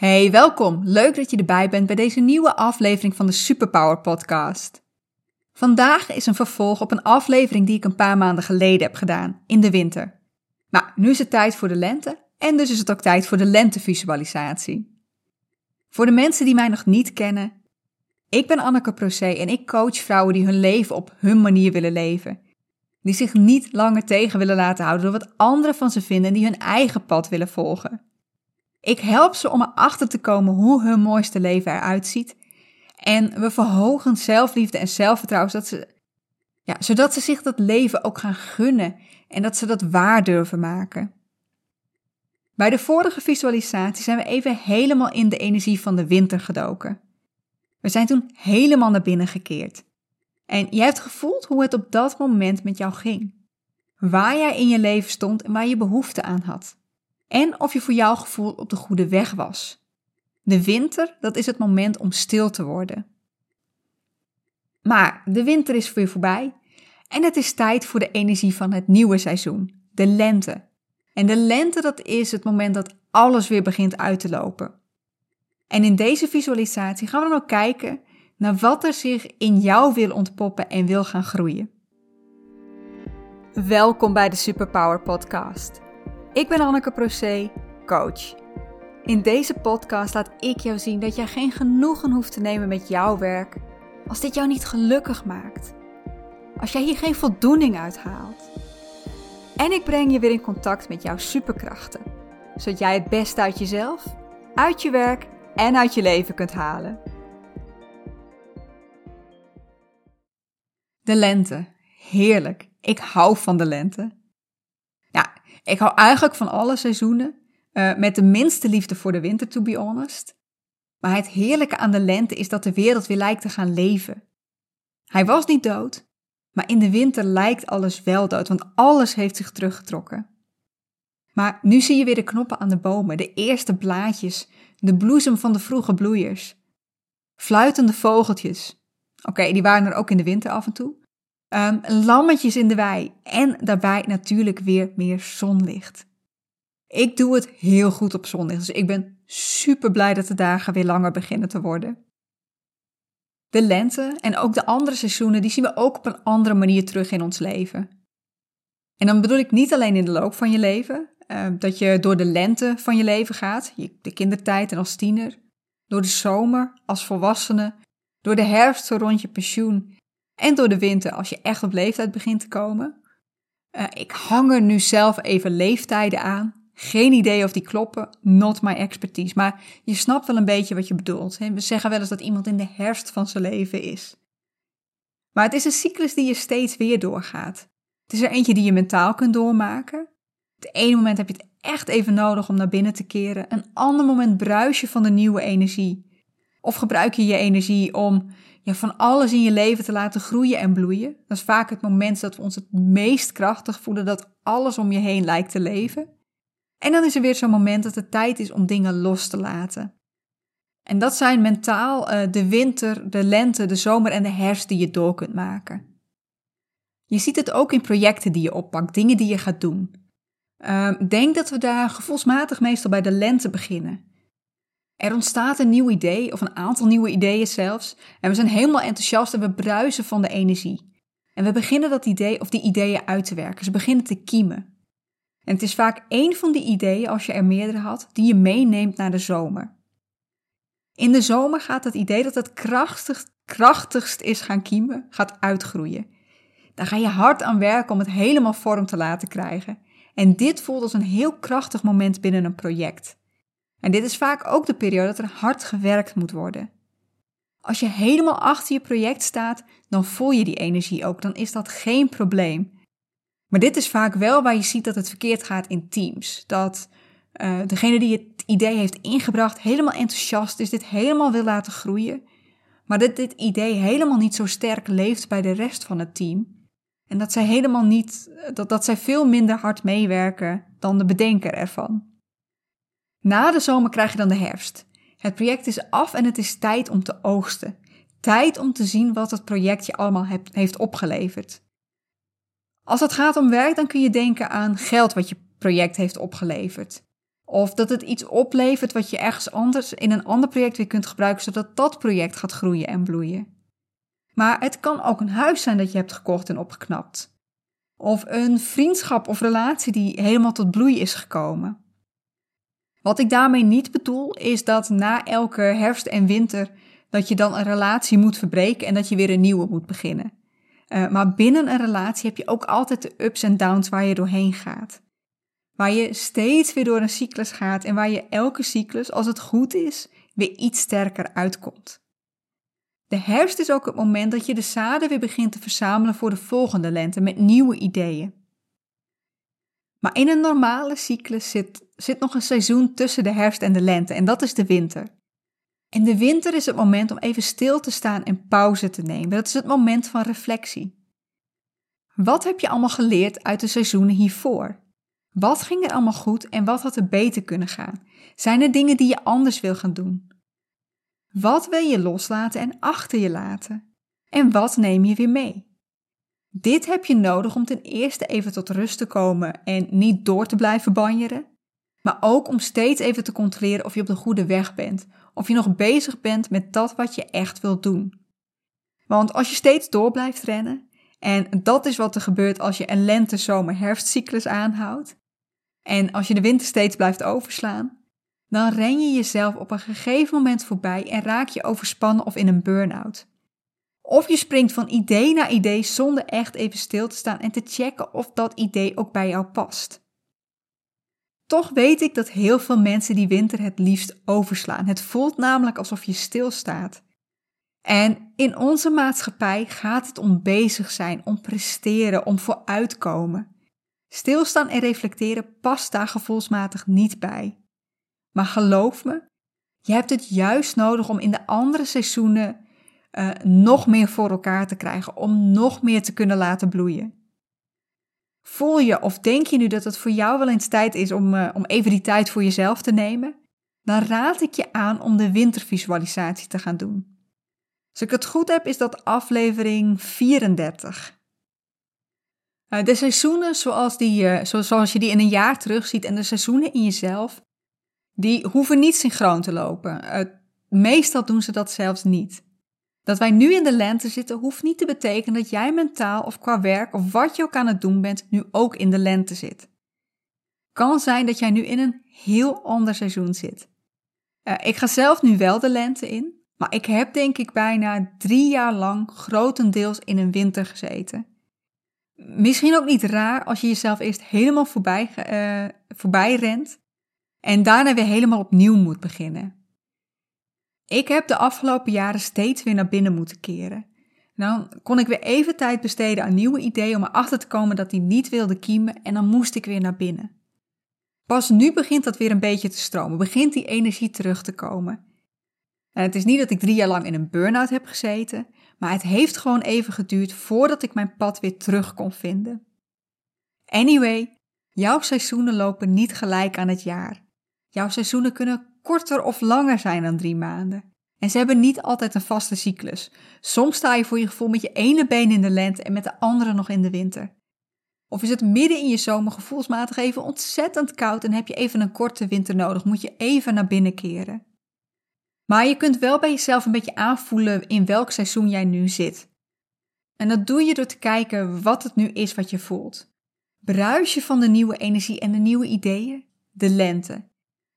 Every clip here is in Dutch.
Hey, welkom. Leuk dat je erbij bent bij deze nieuwe aflevering van de Superpower Podcast. Vandaag is een vervolg op een aflevering die ik een paar maanden geleden heb gedaan, in de winter. Nou, nu is het tijd voor de lente en dus is het ook tijd voor de lentevisualisatie. Voor de mensen die mij nog niet kennen, ik ben Anneke Procé en ik coach vrouwen die hun leven op hun manier willen leven. Die zich niet langer tegen willen laten houden door wat anderen van ze vinden en die hun eigen pad willen volgen. Ik help ze om erachter te komen hoe hun mooiste leven eruit ziet. En we verhogen zelfliefde en zelfvertrouwen, zodat ze, ja, zodat ze zich dat leven ook gaan gunnen en dat ze dat waar durven maken. Bij de vorige visualisatie zijn we even helemaal in de energie van de winter gedoken. We zijn toen helemaal naar binnen gekeerd. En jij hebt gevoeld hoe het op dat moment met jou ging. Waar jij in je leven stond en waar je behoefte aan had en of je voor jouw gevoel op de goede weg was. De winter, dat is het moment om stil te worden. Maar de winter is weer voorbij en het is tijd voor de energie van het nieuwe seizoen, de lente. En de lente, dat is het moment dat alles weer begint uit te lopen. En in deze visualisatie gaan we dan ook kijken naar wat er zich in jou wil ontpoppen en wil gaan groeien. Welkom bij de Superpower Podcast. Ik ben Anneke Procé, coach. In deze podcast laat ik jou zien dat jij geen genoegen hoeft te nemen met jouw werk als dit jou niet gelukkig maakt. Als jij hier geen voldoening uit haalt. En ik breng je weer in contact met jouw superkrachten, zodat jij het beste uit jezelf, uit je werk en uit je leven kunt halen. De lente. Heerlijk. Ik hou van de lente. Ik hou eigenlijk van alle seizoenen, uh, met de minste liefde voor de winter, to be honest. Maar het heerlijke aan de lente is dat de wereld weer lijkt te gaan leven. Hij was niet dood, maar in de winter lijkt alles wel dood, want alles heeft zich teruggetrokken. Maar nu zie je weer de knoppen aan de bomen, de eerste blaadjes, de bloesem van de vroege bloeiers. Fluitende vogeltjes. Oké, die waren er ook in de winter af en toe. Um, lammetjes in de wei en daarbij natuurlijk weer meer zonlicht. Ik doe het heel goed op zonlicht, dus ik ben super blij dat de dagen weer langer beginnen te worden. De lente en ook de andere seizoenen, die zien we ook op een andere manier terug in ons leven. En dan bedoel ik niet alleen in de loop van je leven, uh, dat je door de lente van je leven gaat, de kindertijd en als tiener, door de zomer als volwassene, door de herfst rond je pensioen en door de winter als je echt op leeftijd begint te komen. Uh, ik hang er nu zelf even leeftijden aan. Geen idee of die kloppen, not my expertise. Maar je snapt wel een beetje wat je bedoelt. We zeggen wel eens dat iemand in de herfst van zijn leven is. Maar het is een cyclus die je steeds weer doorgaat. Het is er eentje die je mentaal kunt doormaken. Het ene moment heb je het echt even nodig om naar binnen te keren. Een ander moment bruis je van de nieuwe energie. Of gebruik je je energie om van alles in je leven te laten groeien en bloeien. Dat is vaak het moment dat we ons het meest krachtig voelen, dat alles om je heen lijkt te leven. En dan is er weer zo'n moment dat het tijd is om dingen los te laten. En dat zijn mentaal uh, de winter, de lente, de zomer en de herfst die je door kunt maken. Je ziet het ook in projecten die je oppakt, dingen die je gaat doen. Uh, denk dat we daar gevoelsmatig meestal bij de lente beginnen. Er ontstaat een nieuw idee, of een aantal nieuwe ideeën zelfs, en we zijn helemaal enthousiast en we bruisen van de energie. En we beginnen dat idee of die ideeën uit te werken. Ze beginnen te kiemen. En het is vaak één van die ideeën, als je er meerdere had, die je meeneemt naar de zomer. In de zomer gaat het idee dat het krachtigst, krachtigst is gaan kiemen, gaat uitgroeien. Daar ga je hard aan werken om het helemaal vorm te laten krijgen. En dit voelt als een heel krachtig moment binnen een project. En dit is vaak ook de periode dat er hard gewerkt moet worden. Als je helemaal achter je project staat, dan voel je die energie ook, dan is dat geen probleem. Maar dit is vaak wel waar je ziet dat het verkeerd gaat in teams. Dat uh, degene die het idee heeft ingebracht helemaal enthousiast is, dit helemaal wil laten groeien, maar dat dit idee helemaal niet zo sterk leeft bij de rest van het team. En dat zij helemaal niet, dat, dat zij veel minder hard meewerken dan de bedenker ervan. Na de zomer krijg je dan de herfst. Het project is af en het is tijd om te oogsten. Tijd om te zien wat het project je allemaal heeft opgeleverd. Als het gaat om werk, dan kun je denken aan geld wat je project heeft opgeleverd. Of dat het iets oplevert wat je ergens anders in een ander project weer kunt gebruiken, zodat dat project gaat groeien en bloeien. Maar het kan ook een huis zijn dat je hebt gekocht en opgeknapt. Of een vriendschap of relatie die helemaal tot bloei is gekomen. Wat ik daarmee niet bedoel, is dat na elke herfst en winter dat je dan een relatie moet verbreken en dat je weer een nieuwe moet beginnen. Uh, maar binnen een relatie heb je ook altijd de ups en downs waar je doorheen gaat. Waar je steeds weer door een cyclus gaat en waar je elke cyclus, als het goed is, weer iets sterker uitkomt. De herfst is ook het moment dat je de zaden weer begint te verzamelen voor de volgende lente met nieuwe ideeën. Maar in een normale cyclus zit, zit nog een seizoen tussen de herfst en de lente en dat is de winter. En de winter is het moment om even stil te staan en pauze te nemen. Dat is het moment van reflectie. Wat heb je allemaal geleerd uit de seizoenen hiervoor? Wat ging er allemaal goed en wat had er beter kunnen gaan? Zijn er dingen die je anders wil gaan doen? Wat wil je loslaten en achter je laten? En wat neem je weer mee? Dit heb je nodig om ten eerste even tot rust te komen en niet door te blijven banjeren, maar ook om steeds even te controleren of je op de goede weg bent, of je nog bezig bent met dat wat je echt wilt doen. Want als je steeds door blijft rennen, en dat is wat er gebeurt als je een lente-zomer-herfstcyclus aanhoudt, en als je de winter steeds blijft overslaan, dan ren je jezelf op een gegeven moment voorbij en raak je overspannen of in een burn-out. Of je springt van idee naar idee zonder echt even stil te staan en te checken of dat idee ook bij jou past. Toch weet ik dat heel veel mensen die winter het liefst overslaan. Het voelt namelijk alsof je stilstaat. En in onze maatschappij gaat het om bezig zijn, om presteren, om vooruitkomen. Stilstaan en reflecteren past daar gevoelsmatig niet bij. Maar geloof me, je hebt het juist nodig om in de andere seizoenen uh, nog meer voor elkaar te krijgen, om nog meer te kunnen laten bloeien. Voel je of denk je nu dat het voor jou wel eens tijd is om, uh, om even die tijd voor jezelf te nemen? Dan raad ik je aan om de wintervisualisatie te gaan doen. Als ik het goed heb, is dat aflevering 34. Uh, de seizoenen zoals, die, zoals je die in een jaar terugziet en de seizoenen in jezelf, die hoeven niet synchroon te lopen. meestal doen ze dat zelfs niet. Dat wij nu in de lente zitten hoeft niet te betekenen dat jij mentaal of qua werk of wat je ook aan het doen bent, nu ook in de lente zit. Kan zijn dat jij nu in een heel ander seizoen zit. Uh, ik ga zelf nu wel de lente in, maar ik heb denk ik bijna drie jaar lang grotendeels in een winter gezeten. Misschien ook niet raar als je jezelf eerst helemaal voorbij, uh, voorbij rent en daarna weer helemaal opnieuw moet beginnen. Ik heb de afgelopen jaren steeds weer naar binnen moeten keren. Dan kon ik weer even tijd besteden aan nieuwe ideeën om erachter te komen dat die niet wilde kiemen en dan moest ik weer naar binnen. Pas nu begint dat weer een beetje te stromen, begint die energie terug te komen. En het is niet dat ik drie jaar lang in een burn-out heb gezeten, maar het heeft gewoon even geduurd voordat ik mijn pad weer terug kon vinden. Anyway, jouw seizoenen lopen niet gelijk aan het jaar. Jouw seizoenen kunnen korter of langer zijn dan drie maanden. En ze hebben niet altijd een vaste cyclus. Soms sta je voor je gevoel met je ene been in de lente en met de andere nog in de winter. Of is het midden in je zomer gevoelsmatig even ontzettend koud en heb je even een korte winter nodig, moet je even naar binnen keren. Maar je kunt wel bij jezelf een beetje aanvoelen in welk seizoen jij nu zit. En dat doe je door te kijken wat het nu is wat je voelt. Bruis je van de nieuwe energie en de nieuwe ideeën? De lente.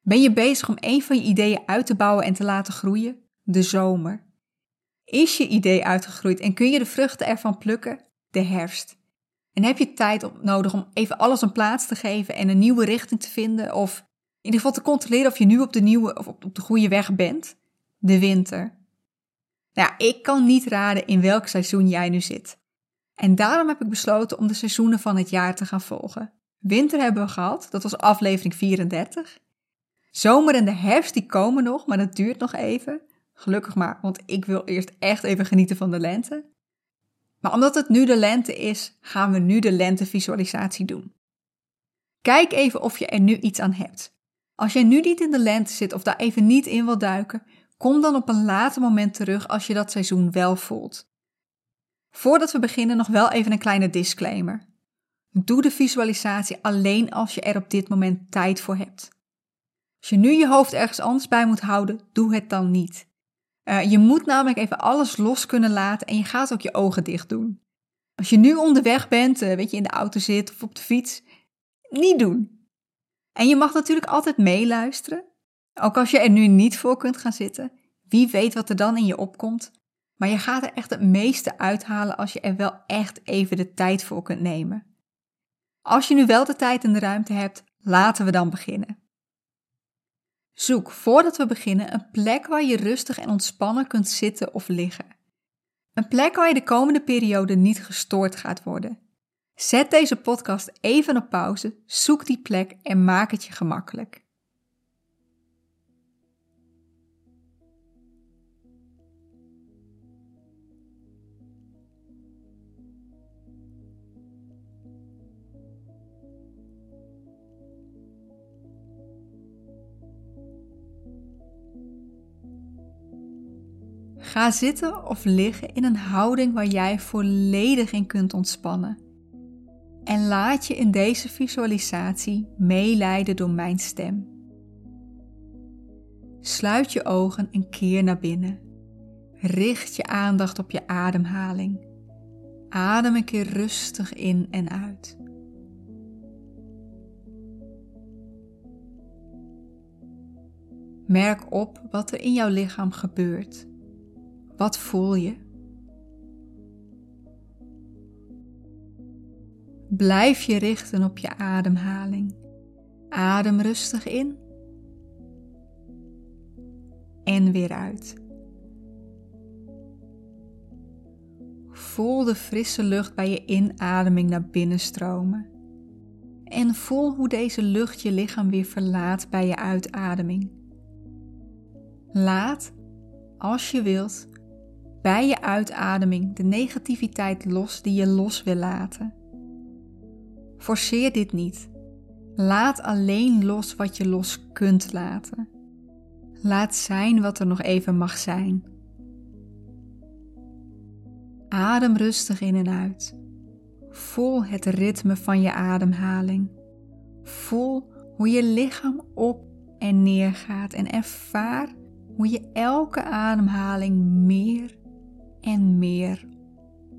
Ben je bezig om een van je ideeën uit te bouwen en te laten groeien? De zomer. Is je idee uitgegroeid en kun je de vruchten ervan plukken? De herfst. En heb je tijd nodig om even alles een plaats te geven en een nieuwe richting te vinden? Of in ieder geval te controleren of je nu op de nieuwe of op de goede weg bent? De winter. Nou ik kan niet raden in welk seizoen jij nu zit. En daarom heb ik besloten om de seizoenen van het jaar te gaan volgen. Winter hebben we gehad, dat was aflevering 34. Zomer en de herfst die komen nog, maar dat duurt nog even. Gelukkig maar, want ik wil eerst echt even genieten van de lente. Maar omdat het nu de lente is, gaan we nu de lentevisualisatie doen. Kijk even of je er nu iets aan hebt. Als jij nu niet in de lente zit of daar even niet in wil duiken, kom dan op een later moment terug als je dat seizoen wel voelt. Voordat we beginnen nog wel even een kleine disclaimer. Doe de visualisatie alleen als je er op dit moment tijd voor hebt. Als je nu je hoofd ergens anders bij moet houden, doe het dan niet. Uh, je moet namelijk even alles los kunnen laten en je gaat ook je ogen dicht doen. Als je nu onderweg bent, uh, weet je, in de auto zit of op de fiets, niet doen. En je mag natuurlijk altijd meeluisteren, ook als je er nu niet voor kunt gaan zitten. Wie weet wat er dan in je opkomt. Maar je gaat er echt het meeste uithalen als je er wel echt even de tijd voor kunt nemen. Als je nu wel de tijd en de ruimte hebt, laten we dan beginnen. Zoek voordat we beginnen een plek waar je rustig en ontspannen kunt zitten of liggen. Een plek waar je de komende periode niet gestoord gaat worden. Zet deze podcast even op pauze, zoek die plek en maak het je gemakkelijk. Ga zitten of liggen in een houding waar jij volledig in kunt ontspannen. En laat je in deze visualisatie meeleiden door mijn stem. Sluit je ogen en keer naar binnen. Richt je aandacht op je ademhaling. Adem een keer rustig in en uit. Merk op wat er in jouw lichaam gebeurt. Wat voel je? Blijf je richten op je ademhaling. Adem rustig in en weer uit. Voel de frisse lucht bij je inademing naar binnen stromen. En voel hoe deze lucht je lichaam weer verlaat bij je uitademing. Laat, als je wilt, bij je uitademing de negativiteit los die je los wil laten. Forceer dit niet. Laat alleen los wat je los kunt laten. Laat zijn wat er nog even mag zijn. Adem rustig in en uit. Voel het ritme van je ademhaling. Voel hoe je lichaam op en neer gaat en ervaar hoe je elke ademhaling meer en meer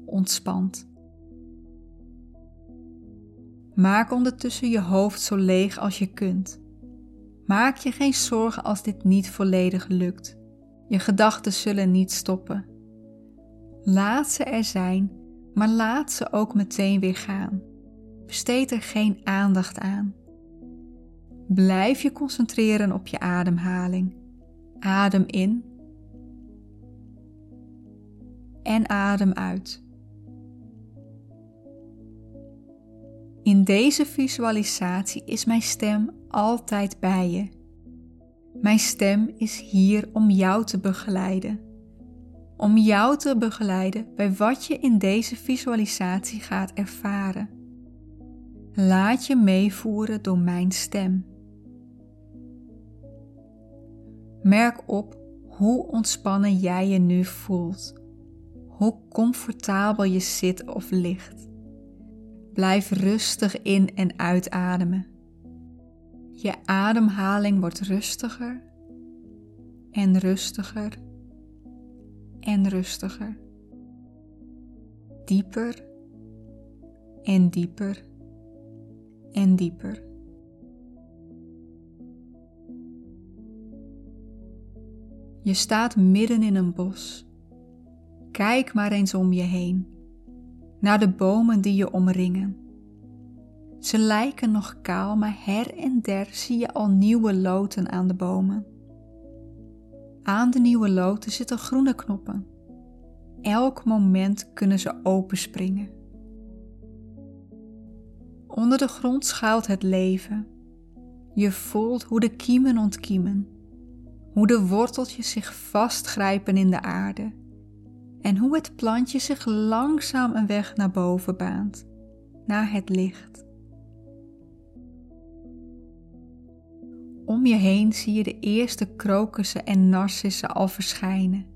ontspant. Maak ondertussen je hoofd zo leeg als je kunt. Maak je geen zorgen als dit niet volledig lukt. Je gedachten zullen niet stoppen. Laat ze er zijn, maar laat ze ook meteen weer gaan. Besteed er geen aandacht aan. Blijf je concentreren op je ademhaling. Adem in en adem uit. In deze visualisatie is mijn stem altijd bij je. Mijn stem is hier om jou te begeleiden. Om jou te begeleiden bij wat je in deze visualisatie gaat ervaren. Laat je meevoeren door mijn stem. Merk op hoe ontspannen jij je nu voelt hoe comfortabel je zit of ligt. Blijf rustig in en uitademen. Je ademhaling wordt rustiger en rustiger en rustiger. Dieper en dieper en dieper. Je staat midden in een bos Kijk maar eens om je heen, naar de bomen die je omringen. Ze lijken nog kaal, maar her en der zie je al nieuwe loten aan de bomen. Aan de nieuwe loten zitten groene knoppen. Elk moment kunnen ze openspringen. Onder de grond schuilt het leven. Je voelt hoe de kiemen ontkiemen, hoe de worteltjes zich vastgrijpen in de aarde en hoe het plantje zich langzaam een weg naar boven baant, naar het licht. Om je heen zie je de eerste krokussen en narcissen al verschijnen.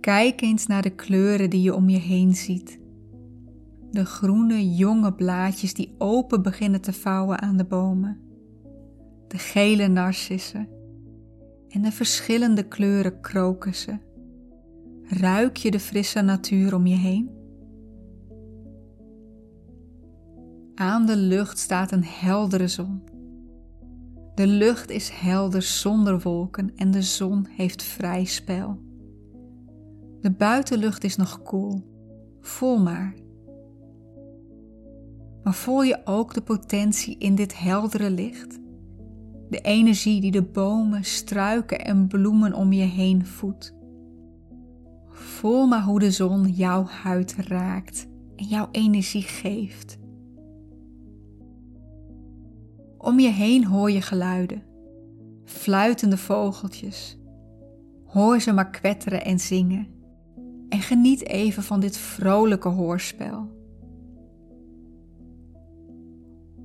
Kijk eens naar de kleuren die je om je heen ziet. De groene jonge blaadjes die open beginnen te vouwen aan de bomen. de gele narcissen en de verschillende kleuren krokussen. Ruik je de frisse natuur om je heen? Aan de lucht staat een heldere zon. De lucht is helder zonder wolken en de zon heeft vrij spel. De buitenlucht is nog koel, voel maar. Maar voel je ook de potentie in dit heldere licht? De energie die de bomen, struiken en bloemen om je heen voedt. Voel maar hoe de zon jouw huid raakt en jouw energie geeft. Om je heen hoor je geluiden, fluitende vogeltjes. Hoor ze maar kwetteren en zingen en geniet even van dit vrolijke hoorspel.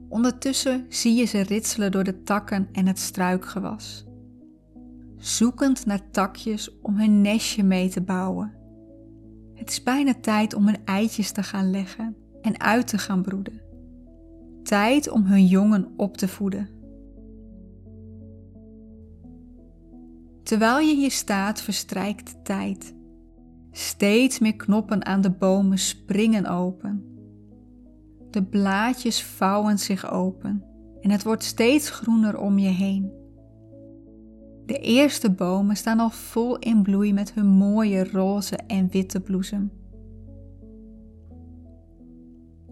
Ondertussen zie je ze ritselen door de takken en het struikgewas, zoekend naar takjes om hun nestje mee te bouwen. Het is bijna tijd om hun eitjes te gaan leggen en uit te gaan broeden. Tijd om hun jongen op te voeden. Terwijl je hier staat, verstrijkt de tijd. Steeds meer knoppen aan de bomen springen open. De blaadjes vouwen zich open en het wordt steeds groener om je heen. De eerste bomen staan al vol in bloei met hun mooie roze en witte bloesem.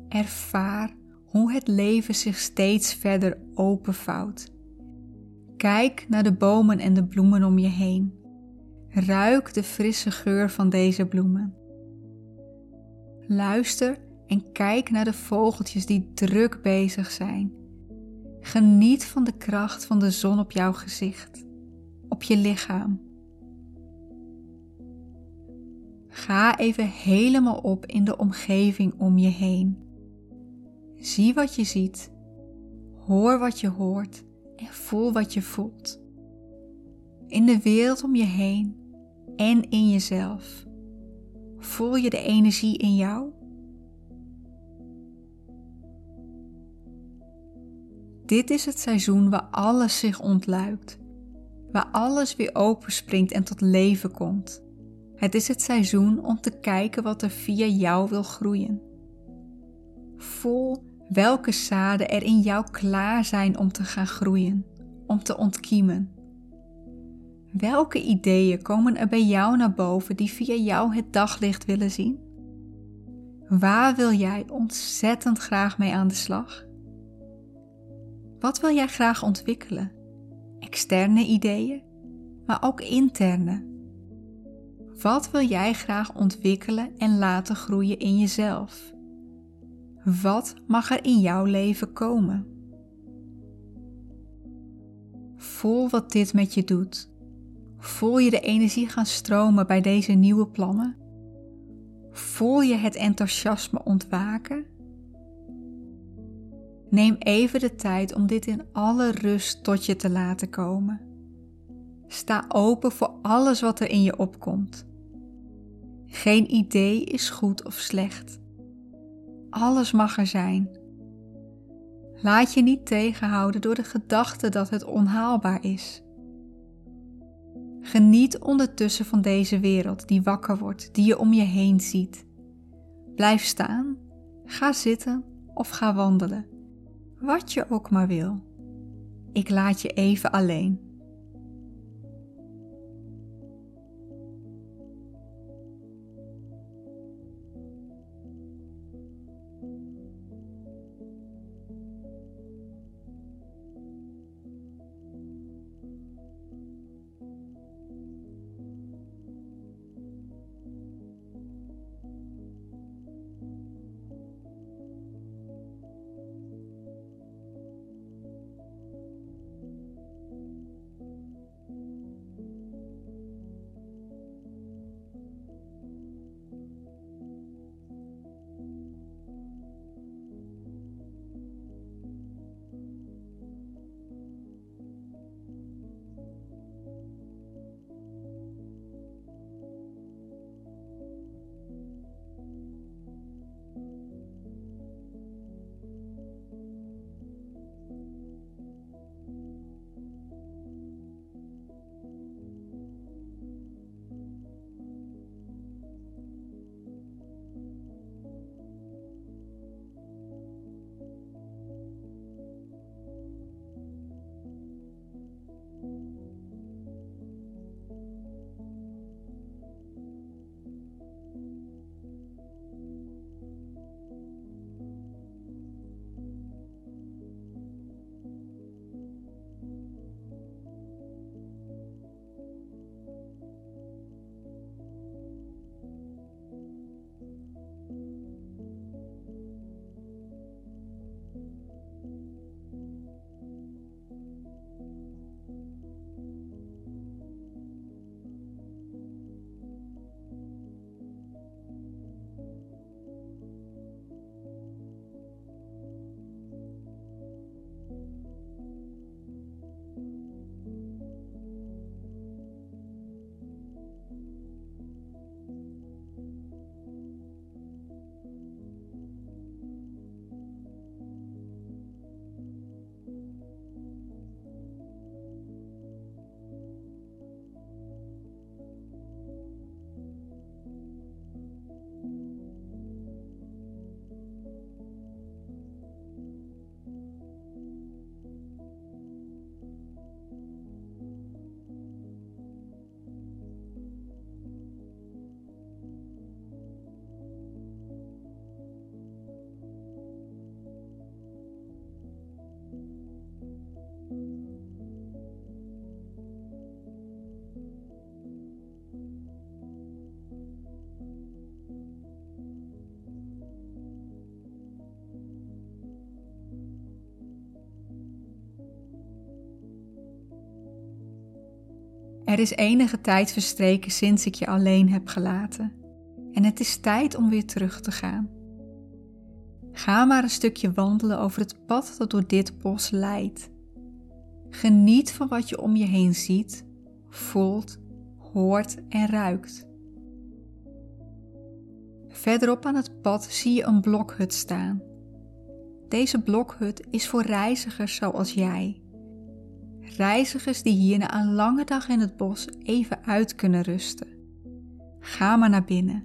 Ervaar hoe het leven zich steeds verder openvouwt. Kijk naar de bomen en de bloemen om je heen. Ruik de frisse geur van deze bloemen. Luister en kijk naar de vogeltjes die druk bezig zijn. Geniet van de kracht van de zon op jouw gezicht, op je lichaam. Ga even helemaal op in de omgeving om je heen. Zie wat je ziet, hoor wat je hoort en voel wat je voelt. In de wereld om je heen en in jezelf. Voel je de energie in jou? Dit is het seizoen waar alles zich ontluikt, waar alles weer openspringt en tot leven komt. Het is het seizoen om te kijken wat er via jou wil groeien. Voel welke zaden er in jou klaar zijn om te gaan groeien, om te ontkiemen. Welke ideeën komen er bij jou naar boven die via jou het daglicht willen zien? Waar wil jij ontzettend graag mee aan de slag? Wat wil jij graag ontwikkelen? Externe ideeën, maar ook interne. Wat wil jij graag ontwikkelen en laten groeien in jezelf? Wat mag er in jouw leven komen? Voel wat dit met je doet. Voel je de energie gaan stromen bij deze nieuwe plannen? Voel je het enthousiasme ontwaken? Neem even de tijd om dit in alle rust tot je te laten komen. Sta open voor alles wat er in je opkomt. Geen idee is goed of slecht. Alles mag er zijn. Laat je niet tegenhouden door de gedachte dat het onhaalbaar is. Geniet ondertussen van deze wereld die wakker wordt, die je om je heen ziet. Blijf staan, ga zitten of ga wandelen. Wat je ook maar wil. Ik laat je even alleen. Er is enige tijd verstreken sinds ik je alleen heb gelaten. En het is tijd om weer terug te gaan. Ga maar een stukje wandelen over het pad dat door dit bos leidt. Geniet van wat je om je heen ziet, voelt, hoort en ruikt. Verderop aan het pad zie je een blokhut staan. Deze blokhut is voor reizigers zoals jij. Reizigers die hier na een lange dag in het bos even uit kunnen rusten. Ga maar naar binnen.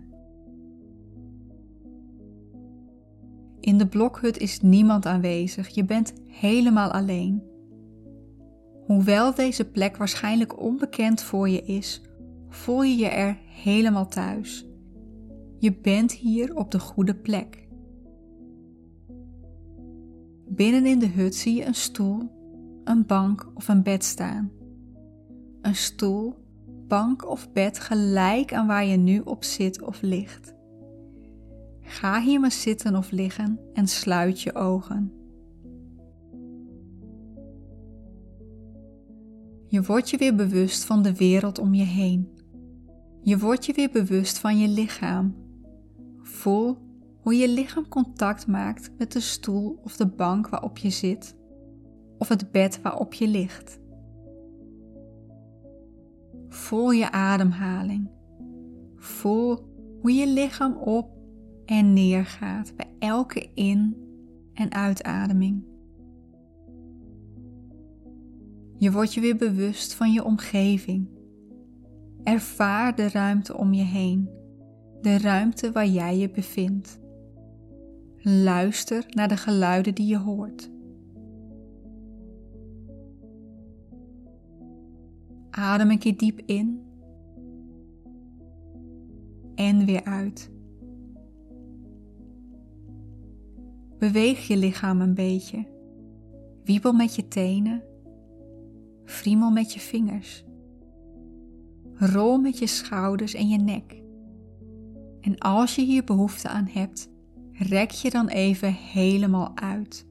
In de blokhut is niemand aanwezig, je bent helemaal alleen. Hoewel deze plek waarschijnlijk onbekend voor je is, voel je je er helemaal thuis. Je bent hier op de goede plek. Binnen in de hut zie je een stoel, een bank of een bed staan. Een stoel, bank of bed gelijk aan waar je nu op zit of ligt. Ga hier maar zitten of liggen en sluit je ogen. Je wordt je weer bewust van de wereld om je heen. Je wordt je weer bewust van je lichaam. Voel hoe je lichaam contact maakt met de stoel of de bank waarop je zit, of het bed waarop je ligt. Voel je ademhaling. Voel hoe je lichaam op en neer gaat bij elke in- en uitademing. Je wordt je weer bewust van je omgeving. Ervaar de ruimte om je heen, de ruimte waar jij je bevindt. Luister naar de geluiden die je hoort. Adem een keer diep in en weer uit. Beweeg je lichaam een beetje. Wiebel met je tenen. Friemel met je vingers. Rol met je schouders en je nek. En als je hier behoefte aan hebt, rek je dan even helemaal uit.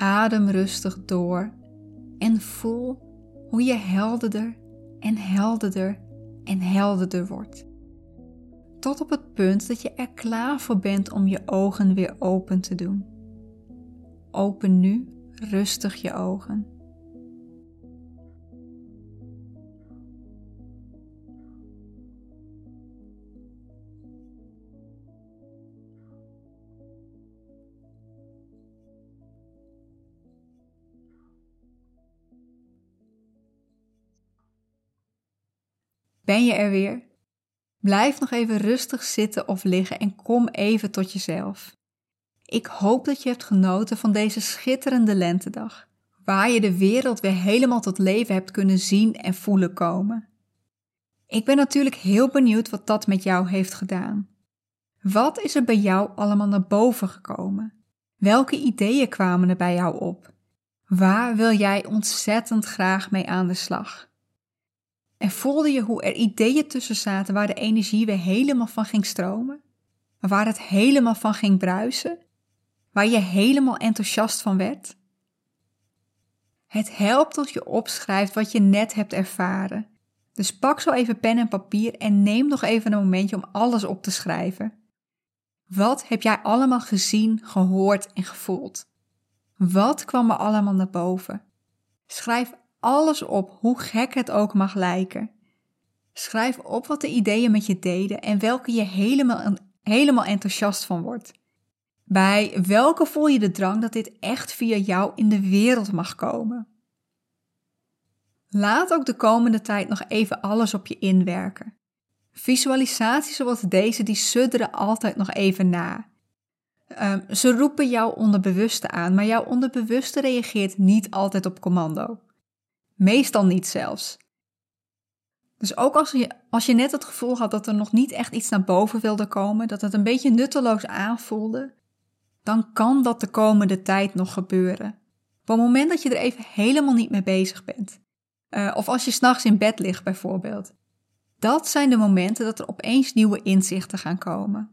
Adem rustig door en voel hoe je helderder en helderder en helderder wordt tot op het punt dat je er klaar voor bent om je ogen weer open te doen. Open nu rustig je ogen. Ben je er weer? Blijf nog even rustig zitten of liggen en kom even tot jezelf. Ik hoop dat je hebt genoten van deze schitterende lentedag, waar je de wereld weer helemaal tot leven hebt kunnen zien en voelen komen. Ik ben natuurlijk heel benieuwd wat dat met jou heeft gedaan. Wat is er bij jou allemaal naar boven gekomen? Welke ideeën kwamen er bij jou op? Waar wil jij ontzettend graag mee aan de slag? En voelde je hoe er ideeën tussen zaten waar de energie weer helemaal van ging stromen? Waar het helemaal van ging bruisen? Waar je helemaal enthousiast van werd? Het helpt als je opschrijft wat je net hebt ervaren. Dus pak zo even pen en papier en neem nog even een momentje om alles op te schrijven. Wat heb jij allemaal gezien, gehoord en gevoeld? Wat kwam er allemaal naar boven? Schrijf alles op, hoe gek het ook mag lijken. Schrijf op wat de ideeën met je deden en welke je helemaal, helemaal enthousiast van wordt. Bij welke voel je de drang dat dit echt via jou in de wereld mag komen? Laat ook de komende tijd nog even alles op je inwerken. Visualisaties zoals deze, die sudderen altijd nog even na. Um, ze roepen jouw onderbewuste aan, maar jouw onderbewuste reageert niet altijd op commando. Meestal niet zelfs. Dus ook als je, als je net het gevoel had dat er nog niet echt iets naar boven wilde komen, dat het een beetje nutteloos aanvoelde, dan kan dat de komende tijd nog gebeuren. Op het moment dat je er even helemaal niet mee bezig bent. Uh, of als je s'nachts in bed ligt bijvoorbeeld. Dat zijn de momenten dat er opeens nieuwe inzichten gaan komen.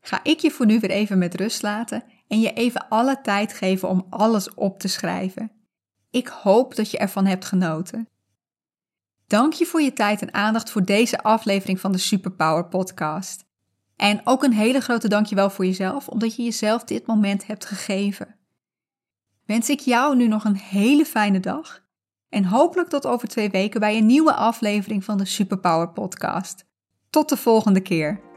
Ga ik je voor nu weer even met rust laten en je even alle tijd geven om alles op te schrijven. Ik hoop dat je ervan hebt genoten. Dank je voor je tijd en aandacht voor deze aflevering van de Superpower Podcast. En ook een hele grote dankjewel voor jezelf, omdat je jezelf dit moment hebt gegeven. Wens ik jou nu nog een hele fijne dag en hopelijk tot over twee weken bij een nieuwe aflevering van de Superpower Podcast. Tot de volgende keer.